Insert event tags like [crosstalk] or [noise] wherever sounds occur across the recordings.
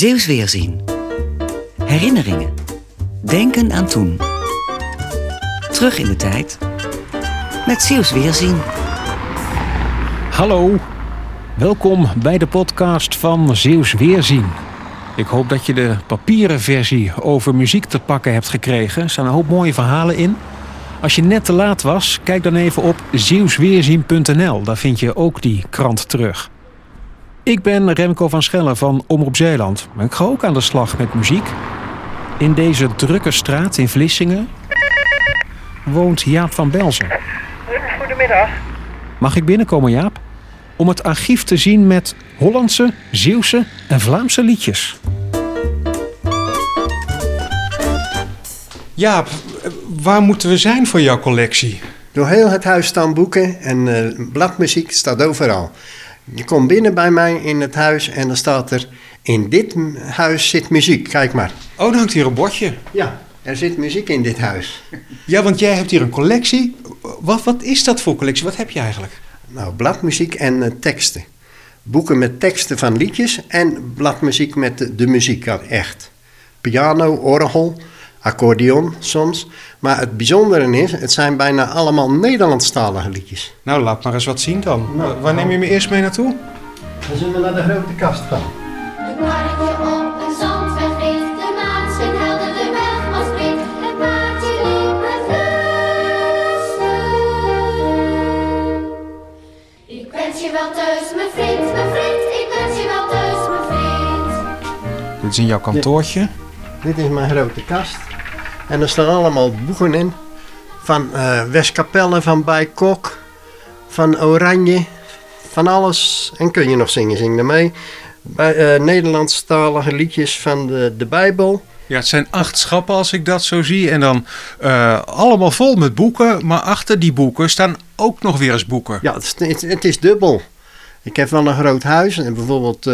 Zeeuws Weerzien. Herinneringen. Denken aan toen. Terug in de tijd. Met Zeeuws Weerzien. Hallo, welkom bij de podcast van Zeeuws Weerzien. Ik hoop dat je de papieren versie over muziek te pakken hebt gekregen. Er staan een hoop mooie verhalen in. Als je net te laat was, kijk dan even op zeeuwsweerzien.nl. Daar vind je ook die krant terug. Ik ben Remco van Schellen van Omroep Zeeland. Maar ik ga ook aan de slag met muziek. In deze drukke straat in Vlissingen woont Jaap van Belzen. Goedemiddag. Mag ik binnenkomen, Jaap? Om het archief te zien met Hollandse, Zeeuwse en Vlaamse liedjes. Jaap, waar moeten we zijn voor jouw collectie? Door heel het huis staan boeken en eh, bladmuziek staat overal. Je komt binnen bij mij in het huis en dan staat er... In dit huis zit muziek, kijk maar. Oh, dan hangt hier een bordje. Ja, er zit muziek in dit huis. Ja, want jij hebt hier een collectie. Wat, wat is dat voor collectie? Wat heb je eigenlijk? Nou, bladmuziek en eh, teksten. Boeken met teksten van liedjes en bladmuziek met de, de muziek, echt. Piano, orgel, accordeon soms. Maar het bijzondere is, het zijn bijna allemaal Nederlandstalige liedjes. Nou, laat maar eens wat zien dan. Nou, waar neem je me eerst mee naartoe? Dan zullen we naar de grote kast gaan. Het paardje op een zandweg reed, de maan scheen helder, de weg was breed. Het paardje liep met rusten. Ik wens je wel thuis, mijn vriend, mijn vriend. Ik wens je wel thuis, mijn vriend. Dit is in jouw kantoortje. Dit is mijn grote kast. En er staan allemaal boeken in. Van Westkapelle, van Bijkok, van Oranje, van alles. En kun je nog zingen, zing ermee. Bij, eh, Nederlandstalige liedjes van de, de Bijbel. Ja, het zijn acht schappen als ik dat zo zie. En dan eh, allemaal vol met boeken. Maar achter die boeken staan ook nog weer eens boeken. Ja, het is, het, het is dubbel. Ik heb wel een groot huis en bijvoorbeeld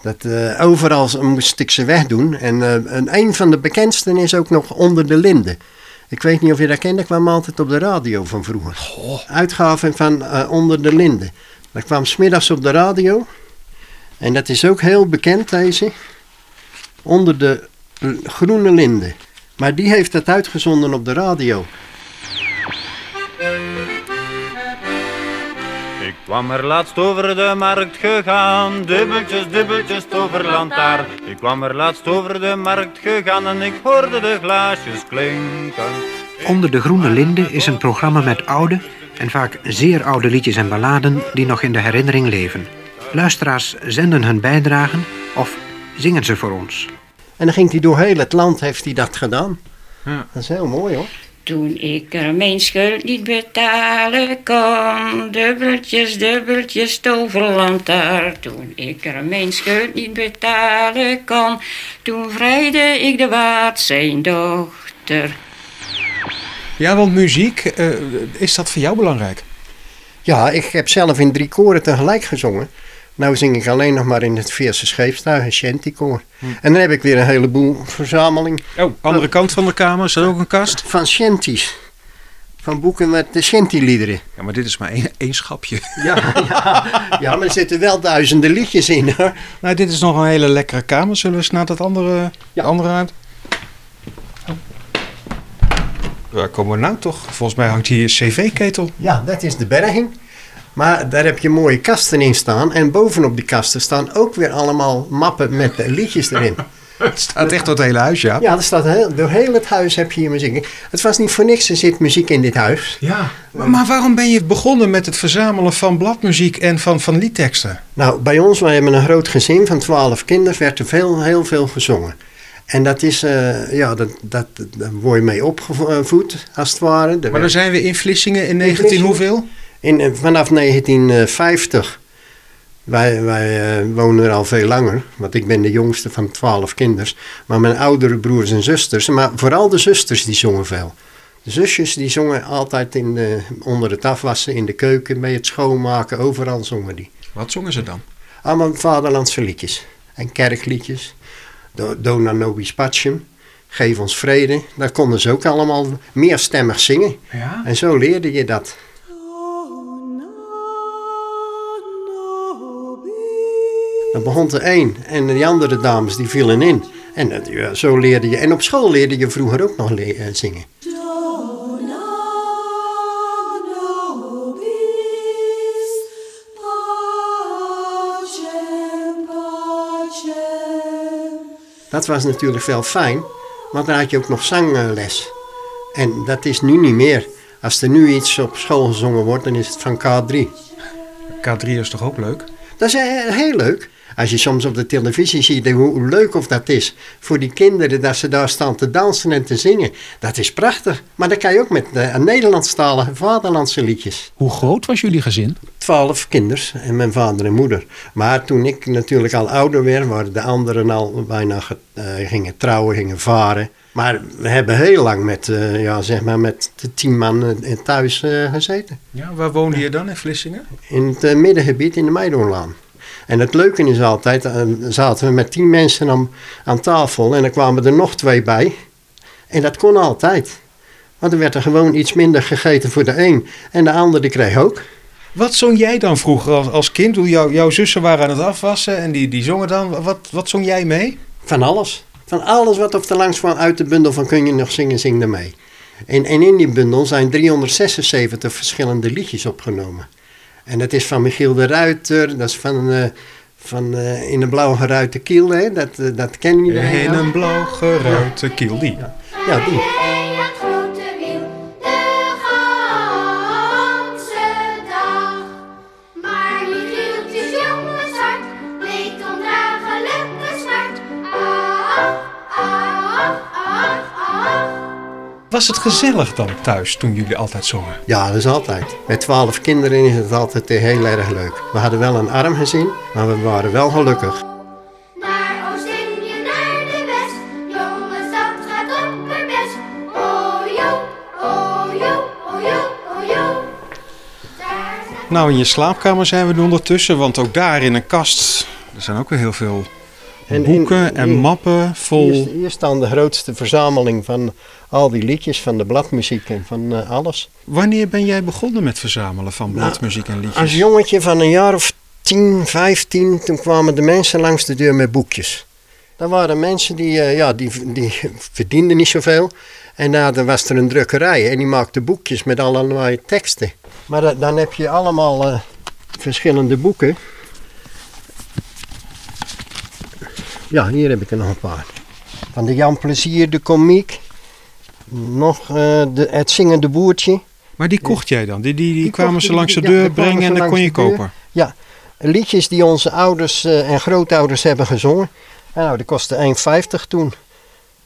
dat, eh, overal moest ik ze wegdoen. En eh, een, een van de bekendsten is ook nog Onder de Linden. Ik weet niet of je dat kent, dat kwam altijd op de radio van vroeger. Uitgaven van eh, Onder de Linden. Dat kwam smiddags op de radio. En dat is ook heel bekend, deze. Onder de Groene Linden. Maar die heeft dat uitgezonden op de radio. Kwam er laatst over de markt gegaan, dubbeltjes, dubbeltjes toverland daar. Ik kwam er laatst over de markt gegaan en ik hoorde de glaasjes klinken. Onder de Groene Linde is een programma met oude en vaak zeer oude liedjes en balladen die nog in de herinnering leven. Luisteraars zenden hun bijdragen of zingen ze voor ons. En dan ging hij door heel het land, heeft hij dat gedaan. Ja. Dat is heel mooi hoor. Toen ik er mijn schuld niet betalen kon, dubbeltjes, dubbeltjes, toverland daar. Toen ik er mijn schuld niet betalen kon, toen vrijde ik de waard zijn dochter. Ja, want muziek, eh, is dat voor jou belangrijk? Ja, ik heb zelf in drie koren tegelijk gezongen. Nou zing ik alleen nog maar in het Veerse scheepstuig, een shantykoor. En dan heb ik weer een heleboel verzameling Oh, andere kant van de kamer, is er ook een kast? van shanties. Van boeken met de shantyliederen. Ja, maar dit is maar één, één schapje. [laughs] Ja, ja, ja, maar er zitten wel duizenden liedjes in hoor. Nou, dit is nog een hele lekkere kamer. Zullen we eens naar dat andere, Ja. andere uit? Waar komen we nou toch? Volgens mij hangt hier een cv-ketel. Ja, dat is de berging. Maar daar heb je mooie kasten in staan. En bovenop die kasten staan ook weer allemaal mappen met de liedjes erin. [laughs] Het staat echt door het hele huis, ja. Ja, er staat heel, door heel het huis heb je hier muziek. Het was niet voor niks, er zit muziek in dit huis. Ja. Maar, maar waarom ben je begonnen met het verzamelen van bladmuziek en van, van liedteksten? Nou, bij ons, wij hebben een groot gezin van twaalf kinderen, werd er veel, heel veel gezongen. En dat is, eh, ja, dat, dat, daar word je mee opgevoed, als het ware. Er Maar werd- dan zijn we in Vlissingen in 19 Vlissingen. hoeveel? In, eh, vanaf 1950, wij, wij eh, wonen er al veel langer, want ik ben de jongste van twaalf kinders. Maar mijn oudere broers en zusters, maar vooral de zusters, die zongen veel. De zusjes die zongen altijd in de, onder het afwassen, in de keuken, bij het schoonmaken, overal zongen die. Wat zongen ze dan? Allemaal vaderlandse liedjes en kerkliedjes. Do- Dona nobis pacem, geef ons vrede. Daar konden ze ook allemaal meerstemmig zingen. Ja? En zo leerde je dat. Dan begon er één en die andere dames die vielen in. En ja, zo leerde je. En op school leerde je vroeger ook nog eh, zingen. Dat was natuurlijk wel fijn, want dan had je ook nog zangles. En dat is nu niet meer. Als er nu iets op school gezongen wordt, dan is het van K3. K3 is toch ook leuk? Dat is eh, heel leuk. Als je soms op de televisie ziet hoe leuk of dat is voor die kinderen dat ze daar staan te dansen en te zingen. Dat is prachtig. Maar dat kan je ook met uh, Nederlandstalige vaderlandse liedjes. Hoe groot was jullie gezin? Twaalf kinders en mijn vader en moeder. Maar toen ik natuurlijk al ouder werd, waren de anderen al bijna eh, gingen trouwen, gingen varen. Maar we hebben heel lang met, eh, ja, zeg maar met de tien man eh, thuis eh, gezeten. Ja, waar woonde je dan in Vlissingen? In het eh, middengebied in de Meidoorlaan. En het leuke is altijd, eh, zaten we met tien mensen aan, aan tafel en dan kwamen er nog twee bij. En dat kon altijd. Want er werd er gewoon iets minder gegeten voor de een. En de ander die kreeg ook. Wat zong jij dan vroeger als, als kind? Hoe jou, jouw zussen waren aan het afwassen en die, die zongen dan. Wat, wat zong jij mee? Van alles. Van alles wat op de langs kwam uit de bundel van Kun je nog zingen, zing er mee. En, en in die bundel zijn 376 verschillende liedjes opgenomen. En dat is van Michiel de Ruiter, dat is van, eh, van eh, In een blauw geruite kiel, hè? Dat, eh, dat ken iedereen. In een blauw geruite kiel, die. Ja, die. Was het gezellig dan thuis toen jullie altijd zongen? Ja, dat is altijd. Met twaalf kinderen is het altijd eh, heel erg leuk. We hadden wel een arm gezin, maar we waren wel gelukkig. Naar Oost-Indië, naar de West. Jongens, dat gaat op haar best. Oh joh, oh joh, oh joh, oh joh. Daar zijn Nou, in je slaapkamer zijn we nu ondertussen, want ook daar in een kast. Er zijn ook weer heel veel En boeken en mappen vol. Hier, hier staan de grootste verzameling van al die liedjes, van de bladmuziek en van eh, alles. Wanneer ben jij begonnen met verzamelen van bladmuziek en liedjes? Als jongetje van een jaar of 10, 15, toen kwamen de mensen langs de deur met boekjes. Dat waren mensen die, eh, ja, die, die verdienden niet zoveel. En daar dan was er een drukkerij en die maakte boekjes met allerlei teksten. Maar da- dan heb je allemaal eh, verschillende boeken. Ja, hier heb ik er nog een paar. Van de Jan Plezier, de komiek. Nog eh, de, het zingende boertje. Maar die kocht jij dan? Die, die, die, Die kwamen ze langs de ja, deur brengen en dan kon je kopen? Liedjes die onze ouders eh, en grootouders hebben gezongen. En nou, die kostte 1,50 toen.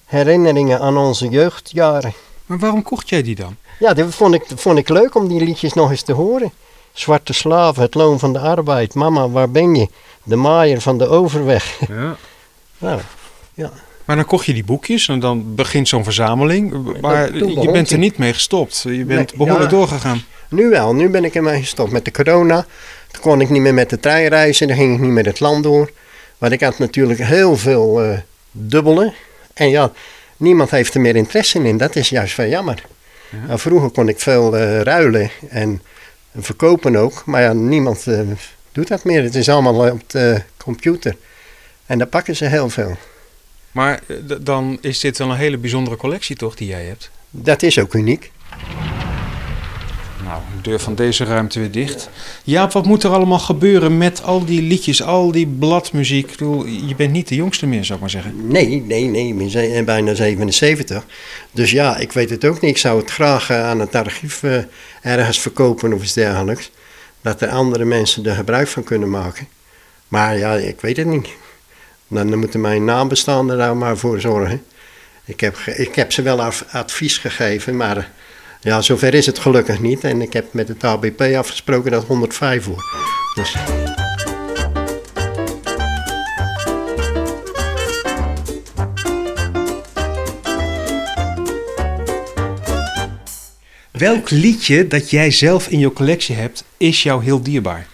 Herinneringen aan onze jeugdjaren. Maar waarom kocht jij die dan? Ja, dat vond ik, vond ik leuk om die liedjes nog eens te horen. Zwarte slaven, het loon van de arbeid. Mama, waar ben je? De maaier van de overweg. Ja. Nou, Maar dan kocht je die boekjes en dan begint zo'n verzameling. Maar je bent er niet mee gestopt. Je bent Nee, behoorlijk ja. doorgegaan. nu wel. Nu ben ik ermee gestopt met de corona. Toen kon ik niet meer met de trein reizen. Dan ging ik niet meer het land door. Maar ik had natuurlijk heel veel eh dubbelen. En ja, niemand heeft er meer interesse in. Dat is juist wel jammer. Nou, vroeger kon ik veel eh, ruilen en verkopen ook. Maar ja, niemand eh, doet dat meer. Het is allemaal op de computer. En daar pakken ze heel veel. Maar eh, dan is dit wel een hele bijzondere collectie toch die jij hebt? Dat is ook uniek. Nou, de deur van deze ruimte weer dicht. Jaap, wat moet er allemaal gebeuren met al die liedjes, al die bladmuziek? Ik bedoel, je bent niet de jongste meer, zou ik maar zeggen. Nee, nee, nee, ik eh, bijna 77. Dus ja, ik weet het ook niet. Ik zou het graag eh, aan het archief ergens verkopen of iets dergelijks. Dat er andere mensen er gebruik van kunnen maken. Maar ja, ik weet het niet. Dan, moeten mijn nabestaanden daar maar voor zorgen. Ik heb, ik heb ze wel advies gegeven, maar ja, zover is het gelukkig niet. En ik heb met het ABP afgesproken dat 105 wordt. Dus Welk liedje dat jij zelf in je collectie hebt, is jou heel dierbaar?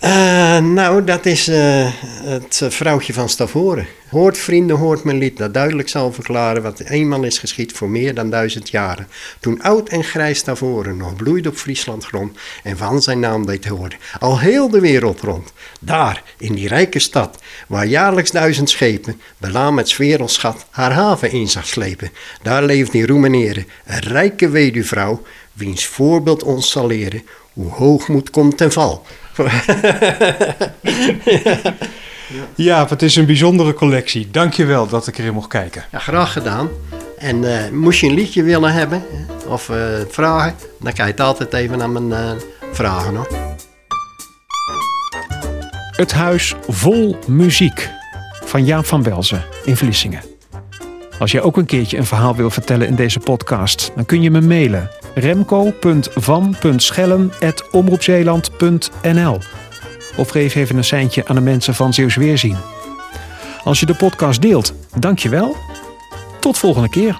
Eh, nou, dat is eh, het eh, vrouwtje van Stavoren. Hoort vrienden, hoort mijn lied, dat duidelijk zal verklaren wat eenmaal is geschied voor meer dan duizend jaren. Toen oud en grijs Stavoren nog bloeide op Friesland grond en van zijn naam deed horen. Al heel de wereld rond. Daar, in die rijke stad, waar jaarlijks duizend schepen, belaam met 's werelds schat, haar haven in zag slepen. Daar leeft in roem en ere een rijke weduwvrouw, wiens voorbeeld ons zal leren hoe hoogmoed komt ten val. Ja, het is een bijzondere collectie. Dank je wel dat ik erin mocht kijken. Ja, graag gedaan. En eh, moest je een liedje willen hebben of eh, vragen, dan kan je het altijd even aan mijn eh, vragen hoor. Het huis vol muziek van Jaap van Belzen in Vlissingen. Als jij ook een keertje een verhaal wil vertellen in deze podcast, dan kun je me mailen. remco.van.schellen.omroepzeeland.nl Of geef even een seintje aan de mensen van Zeeuws Weerzien. Als je de podcast deelt, dank je wel. Tot volgende keer.